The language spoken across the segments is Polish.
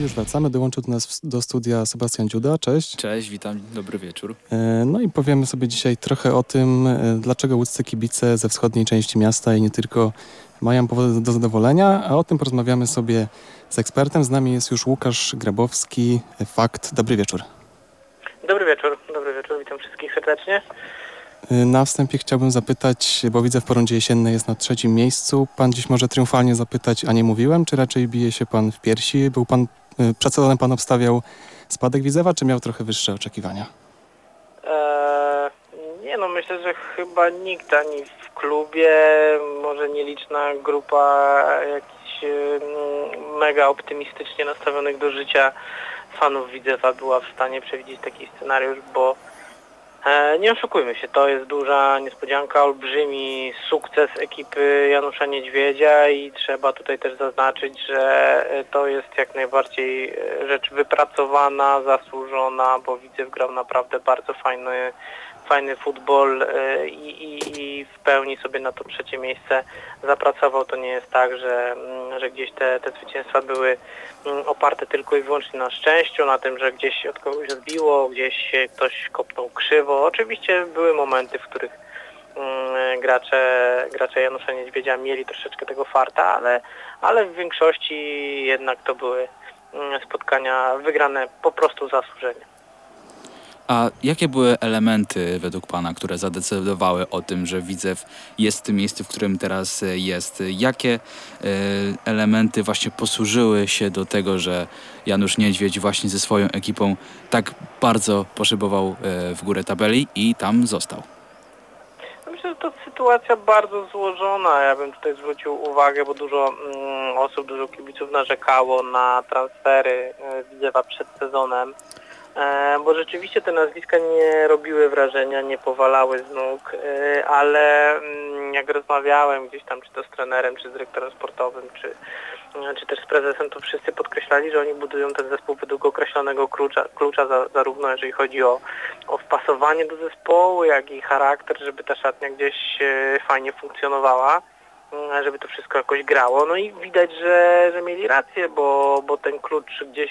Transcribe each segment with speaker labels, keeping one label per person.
Speaker 1: Już wracamy. Dołączył do nas do studia Sebastian Dziuda. Cześć.
Speaker 2: Cześć, witam, dobry wieczór.
Speaker 1: E, no i powiemy sobie dzisiaj trochę o tym, e, dlaczego łódzcy kibice ze wschodniej części miasta i nie tylko mają powody do zadowolenia, a o tym porozmawiamy sobie z ekspertem. Z nami jest już Łukasz Grabowski, Fakt. Dobry wieczór.
Speaker 3: Dobry wieczór, dobry wieczór, witam wszystkich serdecznie.
Speaker 1: E, na wstępie chciałbym zapytać, bo widzę w porądzie jesiennej jest na trzecim miejscu. Pan dziś może triumfalnie zapytać, a nie mówiłem, czy raczej bije się pan w piersi? Był pan, e, przed pan obstawiał spadek Widzewa, czy miał trochę wyższe oczekiwania?
Speaker 3: Eee, nie no, myślę, że chyba nikt ani w klubie, może nieliczna grupa jakichś mm, mega optymistycznie nastawionych do życia fanów Widzewa była w stanie przewidzieć taki scenariusz, bo e, nie oszukujmy się, to jest duża niespodzianka, olbrzymi sukces ekipy Janusza Niedźwiedzia i trzeba tutaj też zaznaczyć, że e, to jest jak najbardziej e, rzecz wypracowana, zasłużona, bo Widzew grał naprawdę bardzo fajny fajny futbol e, i, i, i w pełni sobie na to trzecie miejsce zapracował. To nie jest tak, że, mm, że gdzieś te, te zwycięstwa były mm, oparte tylko i wyłącznie na szczęściu, na tym, że gdzieś od kogoś odbiło, gdzieś ktoś kopnął krzywo. Oczywiście były momenty, w których mm, gracze, gracze Janusza Niedźwiedzia mieli troszeczkę tego farta, ale, ale w większości jednak to były spotkania wygrane po prostu zasłużenie.
Speaker 2: A jakie były elementy według Pana, które zadecydowały o tym, że Widzew jest w tym miejscu, w którym teraz jest? Jakie e, elementy właśnie posłużyły się do tego, że Janusz Niedźwiedź właśnie ze swoją ekipą tak bardzo poszybował e, w górę tabeli i tam został?
Speaker 3: Myślę, że to sytuacja bardzo złożona. Ja bym tutaj zwrócił uwagę, bo dużo mm, osób, dużo kibiców narzekało na transfery e, Widzewa przed sezonem. E, bo rzeczywiście te nazwiska nie robiły wrażenia, nie powalały z nóg, e, ale mm, jak rozmawiałem gdzieś tam, czy to z trenerem, czy z dyrektorem sportowym, czy, e, czy też z prezesem, to wszyscy podkreślali, że oni budują ten zespół według określonego klucza, klucza za, zarówno jeżeli chodzi o, o wpasowanie do zespołu, jak i charakter, żeby ta szatnia gdzieś fajnie funkcjonowała żeby to wszystko jakoś grało. No i widać, że, że mieli rację, bo, bo ten klucz gdzieś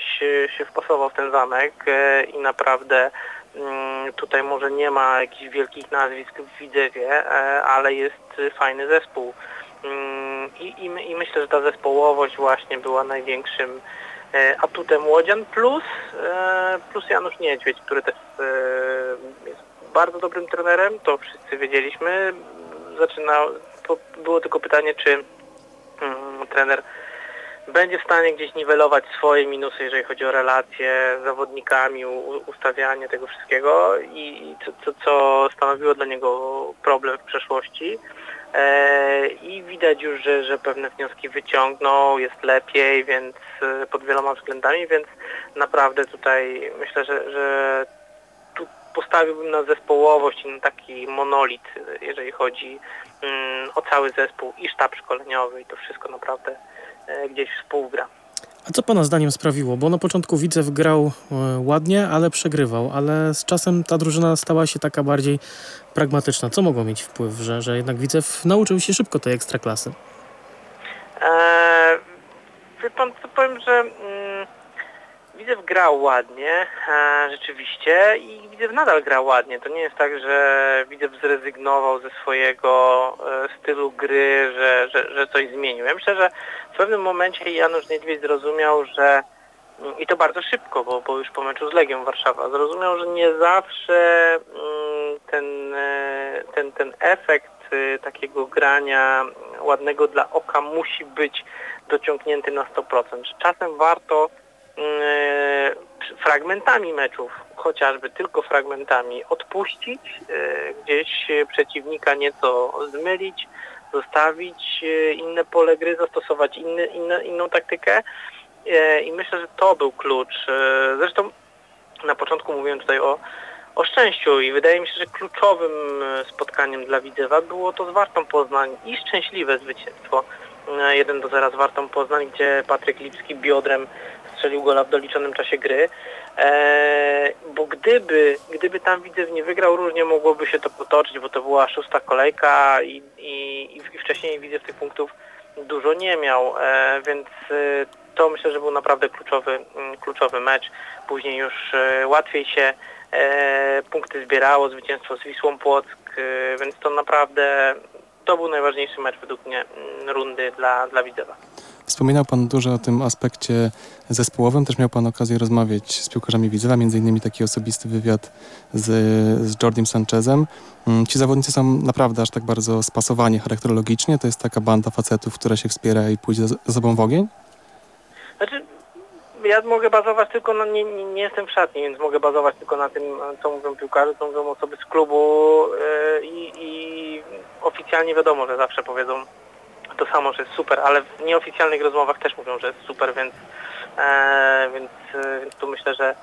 Speaker 3: się wpasował w ten zamek e, i naprawdę mm, tutaj może nie ma jakichś wielkich nazwisk w Widzewie, e, ale jest fajny zespół. Mm, I, i, I myślę, że ta zespołowość właśnie była największym e, atutem Łodzian, plus, plus Janusz Niedźwiedź, który też jest bardzo dobrym trenerem, to wszyscy wiedzieliśmy. Zaczynał, było tylko pytanie, czy mm, trener będzie w stanie gdzieś niwelować swoje minusy, jeżeli chodzi o relacje z zawodnikami, u, ustawianie tego wszystkiego i co, co, co stanowiło dla niego problem w przeszłości. E, I widać już, że, że pewne wnioski wyciągnął, jest lepiej, więc e, pod wieloma względami, więc naprawdę tutaj myślę, że, że postawiłbym na zespołowość i na taki monolit, jeżeli chodzi o cały zespół i sztab szkoleniowy i to wszystko naprawdę e, gdzieś współgra.
Speaker 4: A co Pana zdaniem sprawiło? Bo na początku Widzew grał e, ładnie, ale przegrywał, ale z czasem ta drużyna stała się taka bardziej pragmatyczna. Co mogło mieć wpływ, że, że jednak Widzew nauczył się szybko tej ekstraklasy?
Speaker 3: Eee, wie Pan, co powiem, że... Mm, Widzew grał ładnie, e, rzeczywiście i Widzew nadal gra ładnie. To nie jest tak, że Widzew zrezygnował ze swojego e, stylu gry, że, że, że coś zmienił. Ja myślę, że w pewnym momencie Janusz Niedźwiedź zrozumiał, że i to bardzo szybko, bo, bo już po meczu z Legią Warszawa zrozumiał, że nie zawsze mm, ten, e, ten, ten efekt takiego grania ładnego dla oka musi być dociągnięty na 100%. Że czasem warto fragmentami meczów, chociażby tylko fragmentami, odpuścić, e, gdzieś przeciwnika nieco zmylić, zostawić e, inne pole gry, zastosować inny, inną taktykę i myślę, że to był klucz. Zresztą na początku mówiłem tutaj o, o szczęściu i wydaje mi się, że kluczowym spotkaniem dla Widzewa było to z Wartą Poznań i szczęśliwe zwycięstwo 1 do 0 z Wartą Poznań, gdzie Patryk Lipski biodrem strzelił gola w doliczonym czasie gry. E, bo gdyby, gdyby tam Widzew nie wygrał, różnie mogłoby się to potoczyć, bo to była szósta kolejka i, i, i wcześniej Widzew tych punktów dużo nie miał, e, więc e, to myślę, że był naprawdę kluczowy, mm, kluczowy mecz. Później już łatwiej się punkty zbierało, zwycięstwo z Wisłą Płock, więc to naprawdę to był najważniejszy mecz według mnie mm, rundy dla, dla Widzewa.
Speaker 1: Wspominał Pan dużo o tym aspekcie zespołowym. Też miał Pan okazję rozmawiać z piłkarzami Widzewa, między innymi taki osobisty wywiad z, z Jordim Sanchezem. Mm, Ci zawodnicy są naprawdę aż tak bardzo spasowani charakterologicznie. To jest taka banda facetów, która się wspiera i pójdzie ze sobą w ogień.
Speaker 3: Znaczy, ja mogę bazować tylko na, nie, nie, nie jestem w szatni, więc mogę bazować tylko na tym, co mówią piłkarze, co mówią osoby z klubu yy, i, oficjalnie wiadomo, że zawsze powiedzą to samo, że jest super, ale w nieoficjalnych rozmowach też mówią, że jest super, więc, więc, e, więc tu myślę, że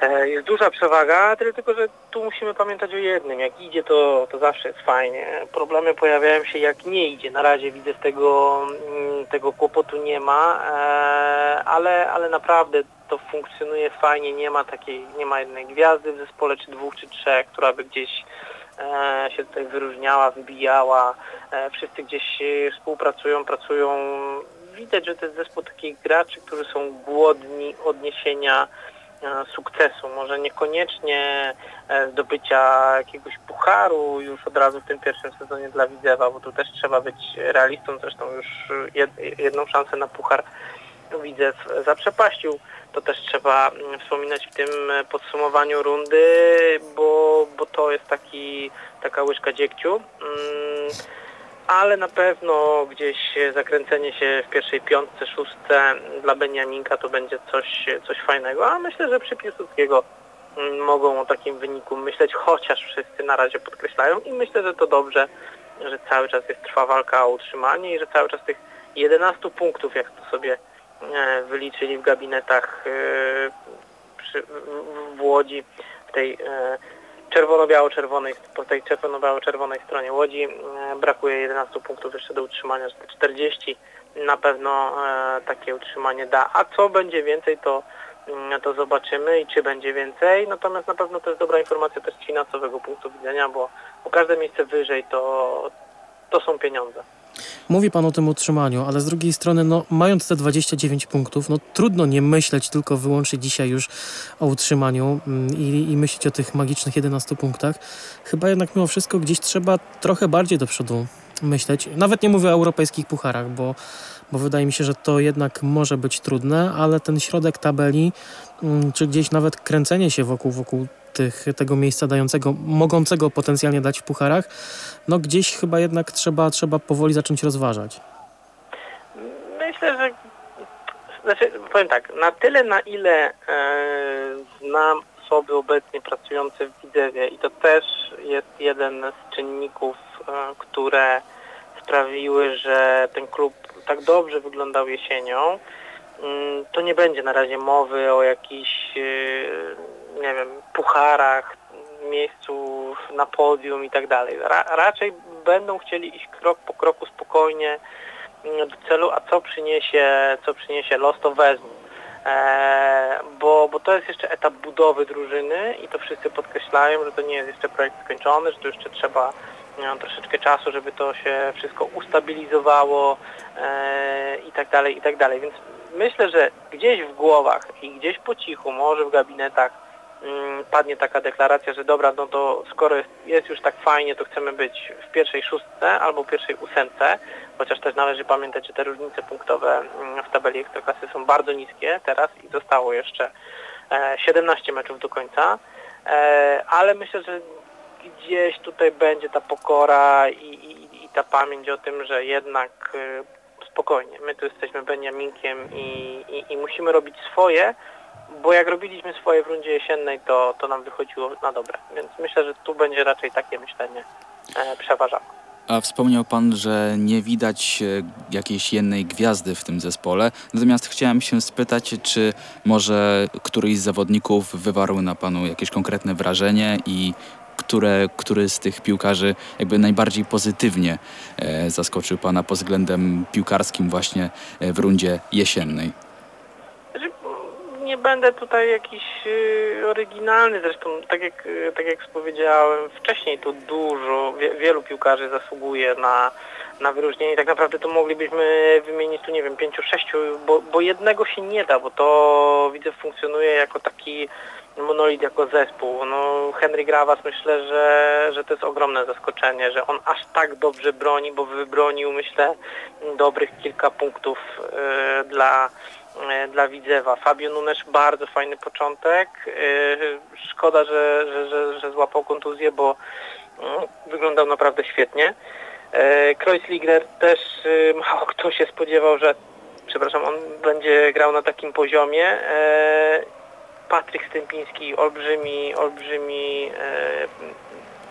Speaker 3: e, jest duża przewaga, tylko, że tu musimy pamiętać o jednym, jak idzie to, to zawsze jest fajnie. Problemy pojawiają się jak nie idzie. Na razie widzę tego, mm, tego kłopotu nie ma, e, ale, ale naprawdę to funkcjonuje fajnie, nie ma takiej, nie ma jednej gwiazdy w zespole, czy dwóch, czy trzech, która by gdzieś e, się tutaj wyróżniała, wybijała. E, wszyscy gdzieś e, współpracują, pracują. Widać, że to jest zespół takich graczy, którzy są głodni odniesienia e, sukcesu. Może niekoniecznie e, zdobycia jakiegoś pucharu już od razu w tym pierwszym sezonie dla Widzewa, bo tu też trzeba być realistą. Zresztą już jed, jedną szansę na puchar Widzew zaprzepaścił. To też trzeba mm, wspominać w tym e, podsumowaniu rundy, bo, bo to jest taki, taka łyżka dziegciu. Mm, ale na pewno gdzieś zakręcenie się w pierwszej piątce, szóstce dla Beniaminka to będzie coś, coś fajnego, a myślę, że przy Piłsudskiego mm, mogą o takim wyniku myśleć, chociaż wszyscy na razie podkreślają. I myślę, że to dobrze, że cały czas jest trwa walka o utrzymanie i że cały czas tych 11 punktów, jak to sobie e, wyliczyli w gabinetach e, w, Łodzi, w tej e, czerwono-biało-czerwonej, po tej czerwono-biało-czerwonej stronie Łodzi e, brakuje 11 punktów jeszcze do utrzymania, że te 40 na pewno e, takie utrzymanie da. A co będzie więcej, to, mm, to zobaczymy i czy będzie więcej. Natomiast na pewno to jest dobra informacja też z finansowego punktu widzenia, bo, bo każde miejsce wyżej to, to są pieniądze.
Speaker 4: Mówi Pan o tym utrzymaniu, ale z drugiej strony, no, mając te 29 punktów, no trudno nie myśleć tylko wyłącznie dzisiaj już o utrzymaniu mm, i, i myśleć o tych magicznych 11 punktach. Chyba jednak mimo wszystko gdzieś trzeba trochę bardziej do przodu myśleć. Nawet nie mówię o europejskich pucharach, bo, bo wydaje mi się, że to jednak może być trudne, ale ten środek tabeli, mm, czy gdzieś nawet kręcenie się wokół, wokół tych, tego miejsca dającego, mogącego potencjalnie dać w pucharach, no gdzieś chyba jednak trzeba, trzeba powoli zacząć rozważać.
Speaker 3: Myślę, że znaczy, powiem tak, na tyle na ile e, znam osoby obecnie pracujące w Widzewie i to też jest jeden z czynników, e, które sprawiły, że ten klub tak dobrze wyglądał jesienią, mm, to nie będzie na razie mowy o jakichś, e, nie wiem, pucharach, miejscu na podium i tak dalej. Ra raczej będą chcieli iść krok po kroku spokojnie mm, do celu, a co przyniesie, co przyniesie los, to wezmą. Eee, bo, bo to jest jeszcze etap budowy drużyny i to wszyscy podkreślają, że to nie jest jeszcze projekt skończony, że to jeszcze trzeba no, troszeczkę czasu, żeby to się wszystko ustabilizowało eee, i tak dalej, i tak dalej. Więc myślę, że gdzieś w głowach i gdzieś po cichu, może w gabinetach padnie taka deklaracja, że dobra, no to skoro jest, już tak fajnie, to chcemy być w pierwszej szóstce albo pierwszej ósemce, chociaż też należy pamiętać, że te różnice punktowe mm, w tabeli Ekstraklasy są bardzo niskie teraz i zostało jeszcze e, 17 meczów do końca, e, ale myślę, że gdzieś tutaj będzie ta pokora i, i, i ta pamięć o tym, że jednak e, spokojnie, my tu jesteśmy Beniaminkiem i, i musimy robić swoje, bo jak robiliśmy swoje w rundzie jesiennej, to, to nam wychodziło na dobre. Więc myślę, że tu będzie raczej takie myślenie e, przeważało.
Speaker 2: A wspomniał Pan, że nie widać e, jakiejś jednej gwiazdy w tym zespole. Natomiast chciałem się spytać, czy może któryś z zawodników wywarł na Panu jakieś konkretne wrażenie i które, który z tych piłkarzy jakby najbardziej pozytywnie e, zaskoczył Pana pod względem piłkarskim właśnie e, w rundzie jesiennej?
Speaker 3: Nie będę tutaj jakiś y, oryginalny, zresztą tak jak, y, tak jak powiedziałem wcześniej, to dużo, wie, wielu piłkarzy zasługuje na, na wyróżnienie. Tak naprawdę to moglibyśmy wymienić tu, nie wiem, pięciu, sześciu, bo, bo jednego się nie da, bo to widzę funkcjonuje jako taki monolit, jako zespół. No, Henry Gravas myślę, że, że to jest ogromne zaskoczenie, że on aż tak dobrze broni, bo wybronił myślę dobrych kilka punktów y, dla dla Widzewa. Fabio Nunes bardzo fajny początek. E, Szkoda, że, że, że, że złapał kontuzję, bo mm, wyglądał naprawdę świetnie. E, Kreuzliger też e, mało kto się spodziewał, że przepraszam, on będzie grał na takim poziomie. E, Patryk Stępiński, olbrzymi, olbrzymi e,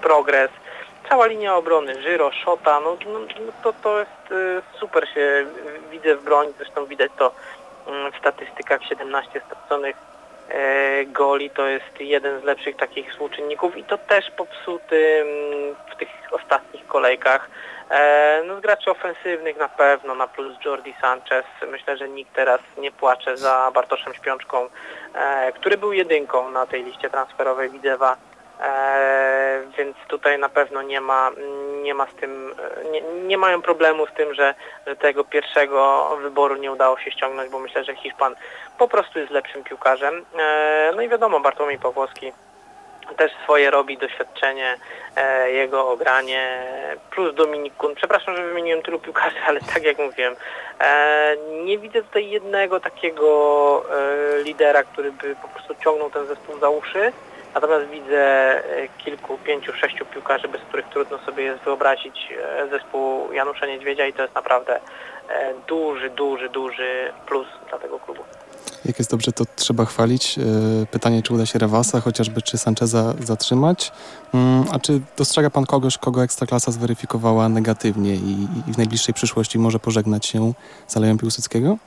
Speaker 3: progres. Cała linia obrony, Żyro, Szota, no, no, no to, to jest e, super się widzę w broni, zresztą widać to w statystykach 17 straconych e, goli to jest jeden z lepszych takich współczynników i to też popsuty mm, w tych ostatnich kolejkach. E, no z graczy ofensywnych na pewno, na plus Jordi Sanchez. Myślę, że nikt teraz nie płacze za Bartoszem Śpiączką, e, który był jedynką na tej liście transferowej Widzewa. Więc tutaj na pewno nie ma, nie ma z tym, nie, nie mają problemu z tym, że, że tego pierwszego wyboru nie udało się ściągnąć, bo myślę, że Hiszpan po prostu jest lepszym piłkarzem. E, no i wiadomo, Bartłomiej Pawłowski też swoje robi doświadczenie, e, jego ogranie, plus Dominik Kun. Przepraszam, że wymieniłem tylu piłkarzy, ale tak jak mówiłem, e, nie widzę tutaj jednego takiego lidera, który by po prostu ciągnął ten zespół za uszy. Natomiast widzę e, kilku, pięciu, sześciu piłkarzy, bez których trudno sobie jest wyobrazić e, zespół Janusza Niedźwiedzia i to jest naprawdę e, duży, duży, duży plus dla tego klubu.
Speaker 1: Jak jest dobrze, to trzeba chwalić. Pytanie, czy uda się Rewasa, chociażby czy Sancheza zatrzymać. Mm, A czy dostrzega pan kogoś, kogo Ekstraklasa zweryfikowała negatywnie i, i w najbliższej przyszłości może pożegnać się z Alejem Piłsudskiego?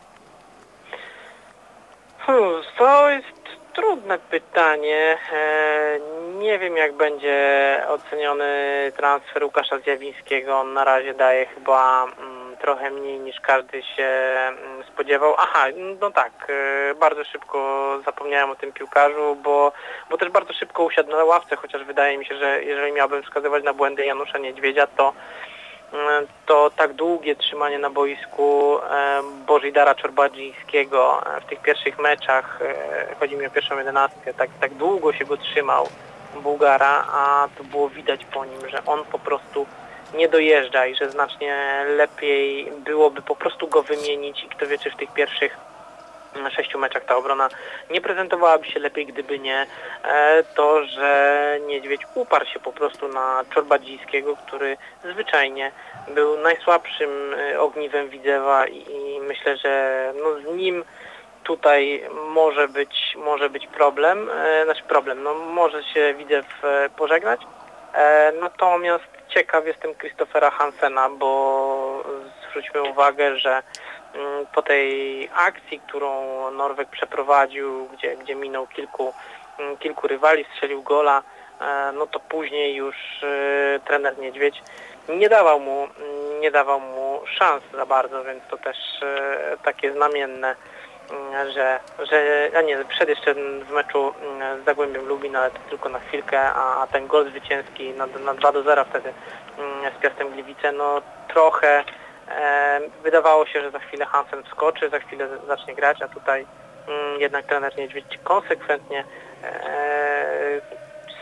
Speaker 3: Hmm, To jest trudne pytanie. E, Nie wiem jak będzie oceniony transfer Łukasza Zjawińskiego. On na razie daje chyba mm, trochę mniej niż każdy się mm, spodziewał. Aha, no tak, e, bardzo szybko zapomniałem o tym piłkarzu, bo, bo też bardzo szybko usiadł na ławce, chociaż wydaje mi się, że jeżeli miałbym wskazywać na błędy Janusza Niedźwiedzia, to to tak długie trzymanie na boisku e, Bożidara Czorbadzińskiego e, w tych pierwszych meczach, e, chodzi mi o pierwszą jedenastkę, tak, tak długo się go trzymał Bułgara, a to było widać po nim, że on po prostu nie dojeżdża i że znacznie lepiej byłoby po prostu go wymienić i kto wie, czy w tych pierwszych sześciu meczach ta obrona nie prezentowałaby się lepiej, gdyby nie e, to, że Niedźwiedź uparł się po prostu na Czorbadzińskiego, który zwyczajnie był najsłabszym e, ogniwem Widzewa i, myślę, że no z nim tutaj może być, może być problem, e, znaczy problem, no może się Widzew pożegnać, natomiast ciekaw jestem Christophera Hansena, bo zwróćmy uwagę, że po tej akcji, którą Norweg przeprowadził, gdzie, gdzie minął kilku, mm, kilku rywali, strzelił gola, e, no to później już e, trener Niedźwiedź nie dawał mu, mm, nie dawał mu szans za bardzo, więc to też e, takie znamienne, mm, że, że a nie, przed jeszcze w meczu mm, z Zagłębiem Lubin, ale to tylko na chwilkę, a ten gol zwycięski na, na 2 do 0 wtedy mm, z Piastem Gliwice, no trochę wydawało się, że za chwilę Hansen wskoczy, za chwilę zacznie grać, a tutaj mm, jednak trener Niedźwiedź konsekwentnie e,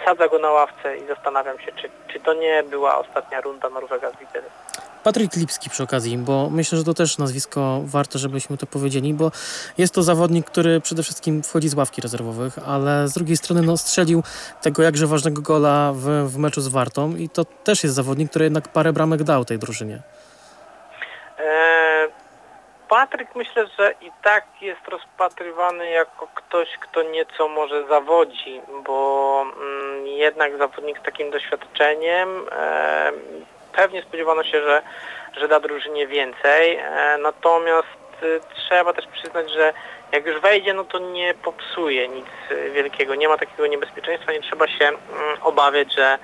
Speaker 3: sadza go na ławce i zastanawiam się, czy, czy to nie była ostatnia runda Norwega z Widzewem.
Speaker 4: Patryk Lipski przy okazji, bo myślę, że to też nazwisko warto, żebyśmy to powiedzieli, bo jest to zawodnik, który przede wszystkim wchodzi z ławki rezerwowych, ale z drugiej strony no, strzelił tego jakże ważnego gola w, w meczu z Wartą i to też jest zawodnik, który jednak parę bramek dał tej drużynie.
Speaker 3: E, Patryk myślę, że i tak jest rozpatrywany jako ktoś, kto nieco może zawodzi, bo mm, jednak zawodnik z takim doświadczeniem e, pewnie spodziewano się, że, że da drużynie więcej, e, natomiast e, trzeba też przyznać, że jak już wejdzie, no to nie popsuje nic wielkiego, nie ma takiego niebezpieczeństwa, nie trzeba się mm, obawiać, że,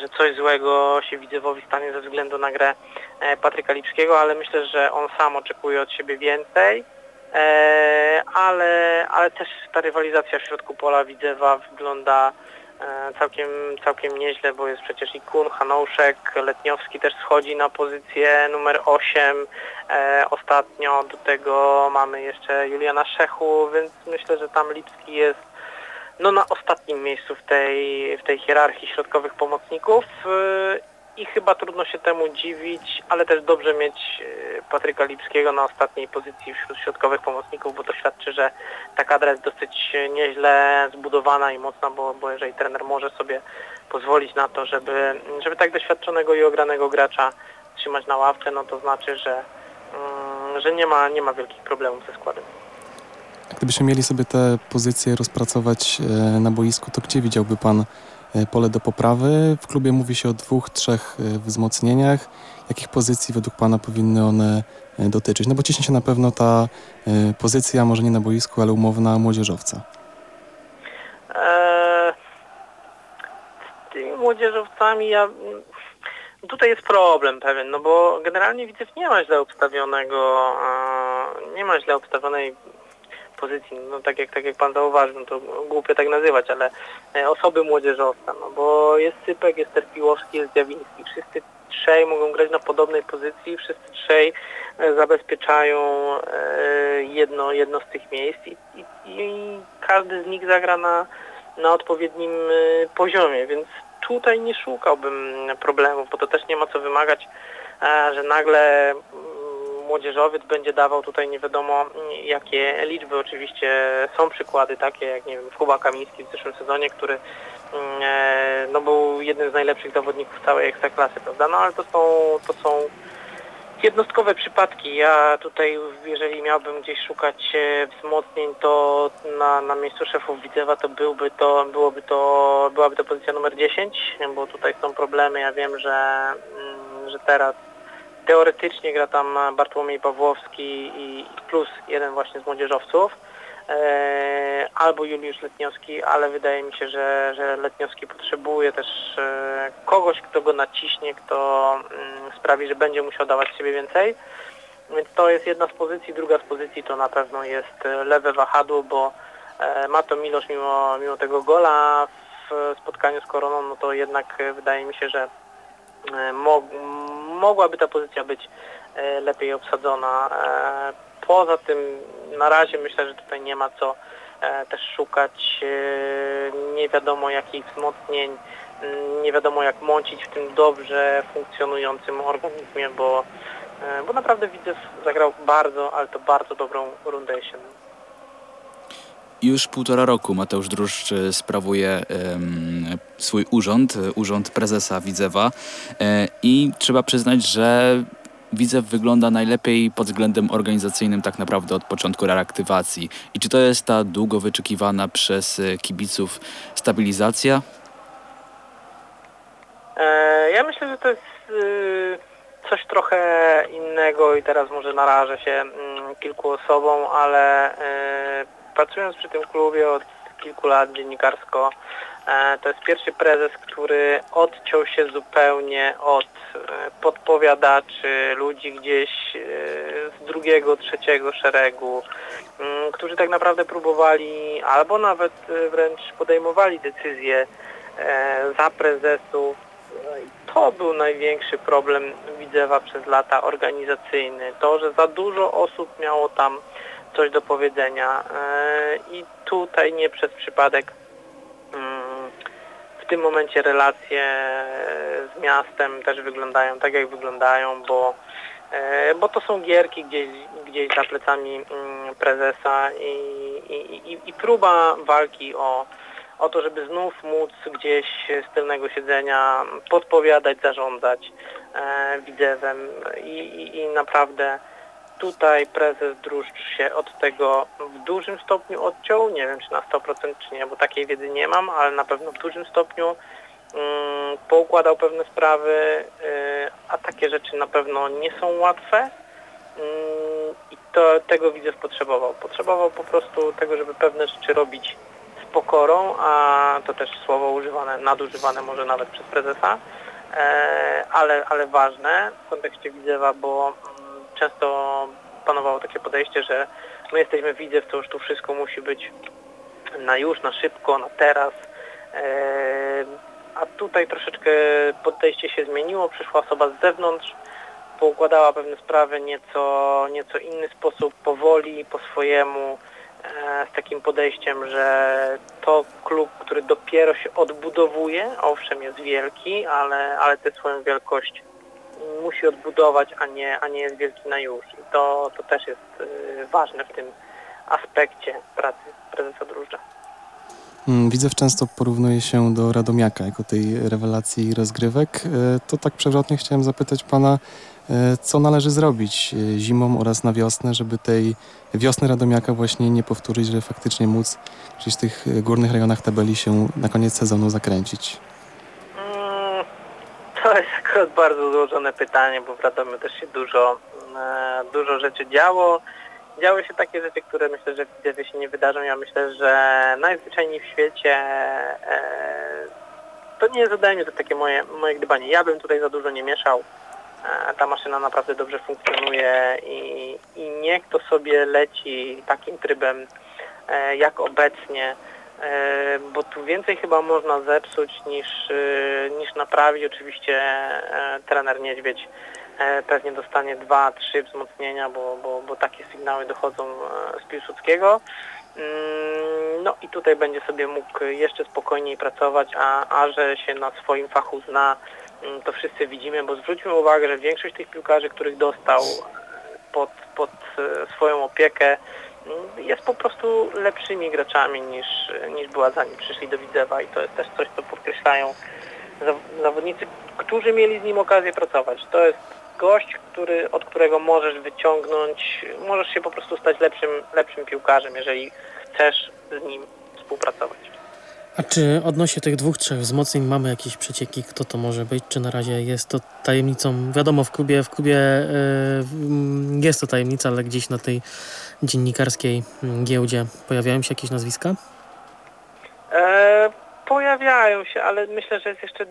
Speaker 3: że coś złego się Widzewowi stanie ze względu na grę Patryka Lipskiego, ale myślę, że on sam oczekuje od siebie więcej. E, ale, ale też ta rywalizacja w środku pola Widzewa wygląda e, całkiem, całkiem nieźle, bo jest przecież i Kun, Hanouszek, Letniowski też schodzi na pozycję numer 8 e, ostatnio, do tego mamy jeszcze Juliana Szechu, więc myślę, że tam Lipski jest no, na ostatnim miejscu w tej, w tej hierarchii środkowych pomocników. E, i chyba trudno się temu dziwić, ale też dobrze mieć e, Patryka Lipskiego na ostatniej pozycji wśród środkowych pomocników, bo to świadczy, że ta kadra jest dosyć nieźle zbudowana i mocna, bo, bo jeżeli trener może sobie pozwolić na to, żeby, żeby tak doświadczonego i ogranego gracza trzymać na ławce, no to znaczy, że, mm, że nie, ma, nie ma wielkich problemów ze składem.
Speaker 1: Gdybyśmy mieli sobie te pozycje rozpracować e, na boisku, to gdzie widziałby Pan e, pole do poprawy? W klubie mówi się o dwóch, trzech e, wzmocnieniach. Jakich pozycji według Pana powinny one dotyczyć? No bo ciśnie się na pewno ta pozycja, może nie na boisku, ale umowna młodzieżowca.
Speaker 3: Eee, z tymi młodzieżowcami ja... Tutaj jest problem pewien, no bo generalnie Widzew nie ma źle obstawionego, nie ma źle obstawionej pozycji, no tak jak, tak jak Pan zauważył, no to głupio tak nazywać, ale e, osoby młodzieżowca, no bo jest Sypek, jest Terpiłowski, jest Zjawiński, wszyscy trzej mogą grać na podobnej pozycji, wszyscy trzej e, zabezpieczają e, jedno, jedno z tych miejsc i, i, i każdy z nich zagra na, na odpowiednim poziomie, więc tutaj nie szukałbym problemów, bo to też nie ma co wymagać, że nagle młodzieżowiec będzie dawał tutaj nie wiadomo jakie liczby. Oczywiście są przykłady takie jak nie wiem Kuba Kamiński w zeszłym sezonie, który mm, e, no, był jednym z najlepszych zawodników całej ekstraklasy, prawda? No ale to są, to są jednostkowe przypadki. Ja tutaj, jeżeli miałbym gdzieś szukać e, wzmocnień, to na, na miejscu szefów Widzewa to byłby to, byłoby to, byłaby to pozycja numer 10, bo tutaj są problemy. Ja wiem, że, mm, że teraz Teoretycznie gra tam Bartłomiej Pawłowski i plus jeden właśnie z młodzieżowców. E, albo Juliusz Letniowski, ale wydaje mi się, że, że Letniowski potrzebuje też e, kogoś, kto go naciśnie, kto mm, sprawi, że będzie musiał dawać siebie więcej. Więc to jest jedna z pozycji. Druga z pozycji to na pewno jest lewe wahadło, bo e, ma to Milosz mimo, mimo tego gola w spotkaniu z Koroną, no to jednak wydaje mi się, że mogłaby ta pozycja być e, lepiej obsadzona. E, poza tym na razie myślę, że tutaj nie ma co e, też szukać nie wiadomo jakich wzmocnień, nie wiadomo jak mącić w tym dobrze funkcjonującym organizmie, bo, bo naprawdę Widzew zagrał bardzo, ale to bardzo dobrą rundę jesienną.
Speaker 2: Już półtora roku Mateusz Druszcz e, sprawuje swój urząd, e, urząd prezesa Widzewa e, i trzeba przyznać, że Widzew wygląda najlepiej pod względem organizacyjnym tak naprawdę od początku reaktywacji. I czy to jest ta długo wyczekiwana przez kibiców stabilizacja?
Speaker 3: ja myślę, że to jest coś trochę innego i teraz może narażę się mm, kilku osobom, ale pracując przy tym klubie od kilku lat dziennikarsko, e, to jest pierwszy prezes, który odciął się zupełnie od e, podpowiadaczy, ludzi gdzieś e, z drugiego, trzeciego szeregu, mm, którzy tak naprawdę próbowali albo nawet wręcz podejmowali decyzje za prezesów. No to był największy problem Widzewa przez lata organizacyjny. To, że za dużo osób miało tam coś do powiedzenia. E, i tutaj nie przez przypadek mm, w tym momencie relacje z miastem też wyglądają tak jak wyglądają, bo, e, bo to są gierki gdzieś, gdzieś za plecami mm, prezesa i, i, i, i próba walki o, o to, żeby znów móc gdzieś z tylnego siedzenia podpowiadać, zarządzać e, widzewem i, i, i naprawdę tutaj prezes Druszcz się od tego w dużym stopniu odciął. Nie wiem, czy na 100% czy nie, bo takiej wiedzy nie mam, ale na pewno w dużym stopniu um, poukładał pewne sprawy, y, a takie rzeczy na pewno nie są łatwe. Mm, I to, tego Widzew potrzebował. Potrzebował po prostu tego, żeby pewne rzeczy robić z pokorą, a to też słowo używane, nadużywane może nawet przez prezesa, e, ale, ale ważne w kontekście Widzewa, bo często panowało takie podejście, że my jesteśmy Widzew, to już tu wszystko musi być na już, na szybko, na teraz. E, a tutaj troszeczkę podejście się zmieniło, przyszła osoba z zewnątrz, poukładała pewne sprawy nieco, nieco inny sposób, powoli, po swojemu, e, z takim podejściem, że to klub, który dopiero się odbudowuje, owszem jest wielki, ale, ale tę swoją wielkość musi odbudować, a nie, a nie jest wielki na już. I to, to też jest y, ważne w tym aspekcie pracy prezesa Drużdża.
Speaker 1: Mm, Widzew często porównuje się do Radomiaka jako tej rewelacji rozgrywek. E, To tak przewrotnie chciałem zapytać pana, e, co należy zrobić zimą oraz na wiosnę, żeby tej wiosny Radomiaka właśnie nie powtórzyć, żeby faktycznie móc gdzieś w tych górnych rejonach tabeli się na koniec sezonu zakręcić.
Speaker 3: Mm, To jest akurat bardzo złożone pytanie, bo w Radomiu też się dużo, e, dużo rzeczy działo. Działy się takie rzeczy, które myślę, że w się nie wydarzą. Ja myślę, że najzwyczajniej w świecie e, to nie jest ode mnie to takie moje, moje gdybanie. Ja bym tutaj za dużo nie mieszał. E, Ta maszyna naprawdę dobrze funkcjonuje i, i niech to sobie leci takim trybem jak obecnie. E, bo tu więcej chyba można zepsuć niż, e, niż naprawić. Oczywiście e, trener Niedźwiedź pewnie dostanie dwa, trzy wzmocnienia, bo, bo, bo takie sygnały dochodzą z Piłsudskiego. Mm, No i tutaj będzie sobie mógł jeszcze spokojniej pracować, a, a że się na swoim fachu zna, mm, to wszyscy widzimy, bo zwróćmy uwagę, że większość tych piłkarzy, których dostał pod, pod swoją opiekę, jest po prostu lepszymi graczami niż, niż była zanim przyszli do Widzewa i to jest też coś, co podkreślają zaw- zawodnicy, którzy mieli z nim okazję pracować. To jest gość, który, od którego możesz wyciągnąć, możesz się po prostu stać lepszym, lepszym piłkarzem, jeżeli chcesz z nim współpracować.
Speaker 4: A czy odnośnie tych dwóch, trzech wzmocnień mamy jakieś przecieki, kto to może być? Czy na razie jest to tajemnicą? Wiadomo, w klubie, w klubie e, mm, jest to tajemnica, ale gdzieś na tej dziennikarskiej mm, giełdzie pojawiają się jakieś nazwiska?
Speaker 3: E, pojawiają się, ale myślę, że jest jeszcze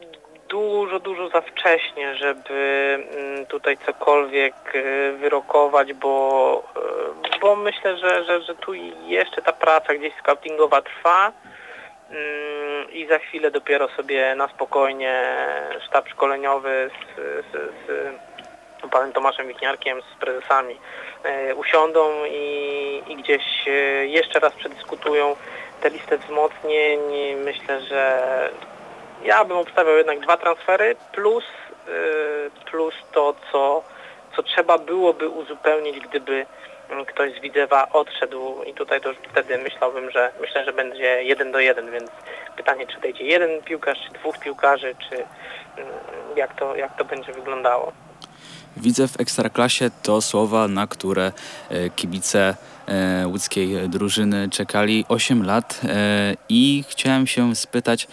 Speaker 3: dużo, dużo za wcześnie, żeby mm, tutaj cokolwiek e, wyrokować, bo, e, bo myślę, że, że, że tu jeszcze ta praca gdzieś scoutingowa trwa i za chwilę dopiero sobie na spokojnie sztab szkoleniowy z, z, z panem Tomaszem Wichniarkiem, z prezesami e, usiądą i, i gdzieś e, jeszcze raz przedyskutują tę listę wzmocnień. Myślę, że ja bym obstawiał jednak dwa transfery plus, plus to, co, co trzeba byłoby uzupełnić, gdyby ktoś z Widzewa odszedł i tutaj to już wtedy myślałbym, że myślę, że będzie jeden do jeden, więc pytanie, czy dojdzie jeden piłkarz, czy dwóch piłkarzy, czy mm, jak to, jak to będzie wyglądało.
Speaker 2: Widzę w Ekstraklasie to słowa, na które e, kibice e, łódzkiej drużyny czekali 8 lat e, i chciałem się spytać,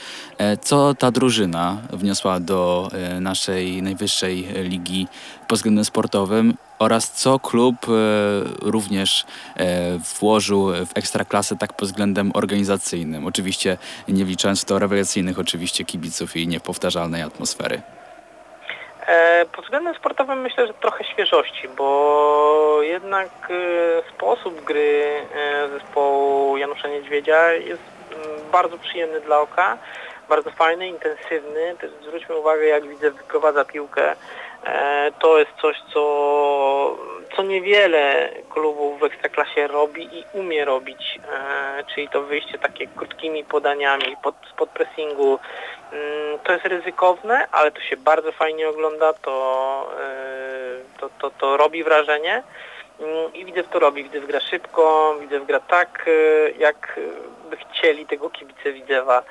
Speaker 2: co ta drużyna wniosła do naszej najwyższej ligi pod względem sportowym oraz co klub również włożył w Ekstraklasę tak pod względem organizacyjnym. Oczywiście nie wliczając w to rewelacyjnych oczywiście kibiców i niepowtarzalnej atmosfery.
Speaker 3: E, Pod względem sportowym myślę, że trochę świeżości, bo jednak e, sposób gry e, zespołu Janusza Niedźwiedzia jest mm, bardzo przyjemny dla oka, bardzo fajny, intensywny. Też zwróćmy uwagę, jak widzę, wyprowadza piłkę. E, To jest coś, co, co niewiele klubów w Ekstraklasie robi i umie robić, e, czyli to wyjście takie krótkimi podaniami pod, pod pressingu, Mm, To jest ryzykowne, ale to się bardzo fajnie ogląda, to, yy, to, to, to robi wrażenie. Mm, i Widzew to robi. Widzew gra szybko, Widzew gra tak, jak by chcieli tego kibice Widzewa, e,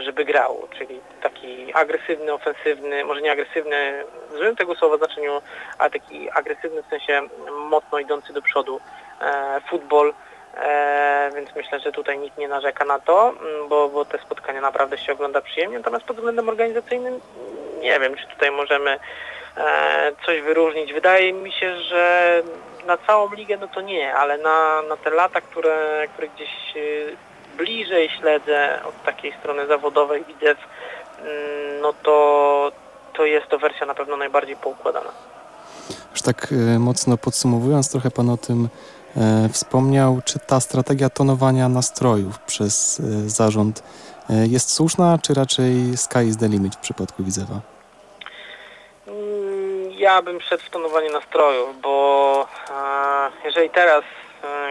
Speaker 3: żeby grał, czyli taki agresywny, ofensywny, może nie agresywny w złym tego słowa znaczeniu, ale taki agresywny w sensie mocno idący do przodu e, futbol. E, więc myślę, że tutaj nikt nie narzeka na to, mm, bo, bo te spotkania naprawdę się ogląda przyjemnie. Natomiast pod względem organizacyjnym nie wiem, czy tutaj możemy e, coś wyróżnić. Wydaje mi się, że na całą ligę no to nie, ale na, na te lata, które, które gdzieś e, bliżej śledzę od takiej strony zawodowej widzę, mm, no to, to jest to wersja na pewno najbardziej poukładana.
Speaker 1: Już tak e, mocno podsumowując, trochę Pan o tym e, wspomniał, czy ta strategia tonowania nastrojów przez e, zarząd jest słuszna, czy raczej sky is the limit w przypadku Widzewa?
Speaker 3: Mm, Ja bym szedł w tonowanie nastrojów, bo jeżeli teraz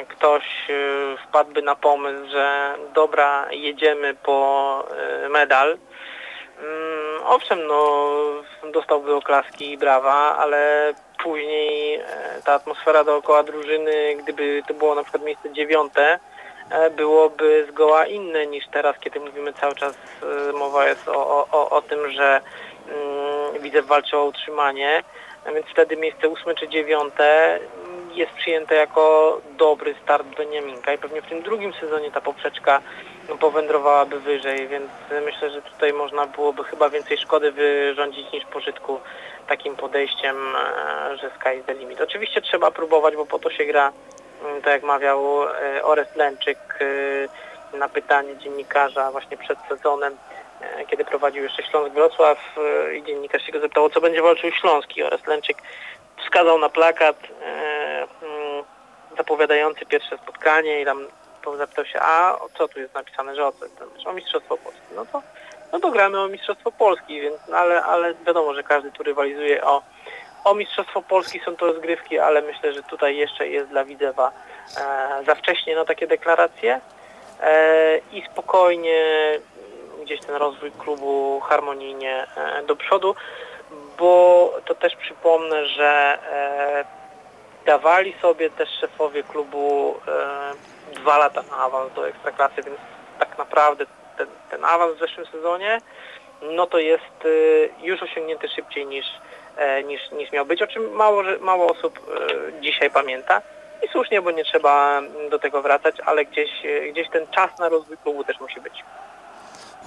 Speaker 3: ktoś e, wpadłby na pomysł, że dobra, jedziemy po e, medal, mm, owszem, no dostałby oklaski i brawa, ale później e, ta atmosfera dookoła drużyny, gdyby to było na przykład miejsce dziewiąte, e, byłoby zgoła inne niż teraz, kiedy mówimy cały czas, e, mowa jest o, o, o, tym, że mm, Widzew walczy o utrzymanie, a więc wtedy miejsce ósme czy dziewiąte jest przyjęte jako dobry start Beniaminka i pewnie w tym drugim sezonie ta poprzeczka no, powędrowałaby wyżej, więc myślę, że tutaj można byłoby chyba więcej szkody wyrządzić niż pożytku takim podejściem, e, że sky is the limit. Oczywiście trzeba próbować, bo po to się gra, mm, tak jak mawiał e, Orest Lęczyk e, na pytanie dziennikarza właśnie przed sezonem, kiedy prowadził jeszcze Śląsk Wrocław i dziennikarz się go zapytał, o co będzie walczył Śląski. Orest Lęczyk wskazał na plakat mm, zapowiadający pierwsze spotkanie i tam zapytał się, a co tu jest napisane, że o co? O Mistrzostwo Polskie. No to, no to gramy o Mistrzostwo Polski, więc, no ale, ale wiadomo, że każdy tu rywalizuje o, o Mistrzostwo Polski, są to rozgrywki, ale myślę, że tutaj jeszcze jest dla Widzewa e, za wcześnie na takie deklaracje e, i spokojnie gdzieś ten rozwój klubu harmonijnie e, do przodu, bo to też przypomnę, że e, dawali sobie też szefowie klubu e, dwa lata na awans do Ekstraklasy, więc tak naprawdę ten, ten awans w zeszłym sezonie no to jest e, już osiągnięty szybciej niż, e, niż, niż miał być, o czym mało, mało osób e, dzisiaj pamięta. I słusznie, bo nie trzeba do tego wracać, ale gdzieś, e, gdzieś ten czas na rozwój klubu też musi być.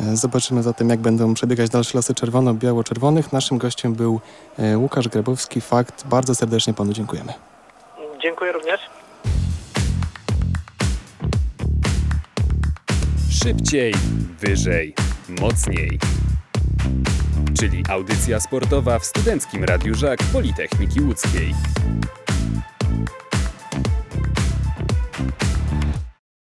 Speaker 1: Zobaczymy zatem, jak będą przebiegać dalsze losy czerwono-biało-czerwonych. Naszym gościem był e, Łukasz Grabowski. Fakt. Bardzo serdecznie panu dziękujemy.
Speaker 3: Dziękuję również.
Speaker 5: Szybciej, wyżej, mocniej. Czyli audycja sportowa w Studenckim Radiu Żak Politechniki Łódzkiej.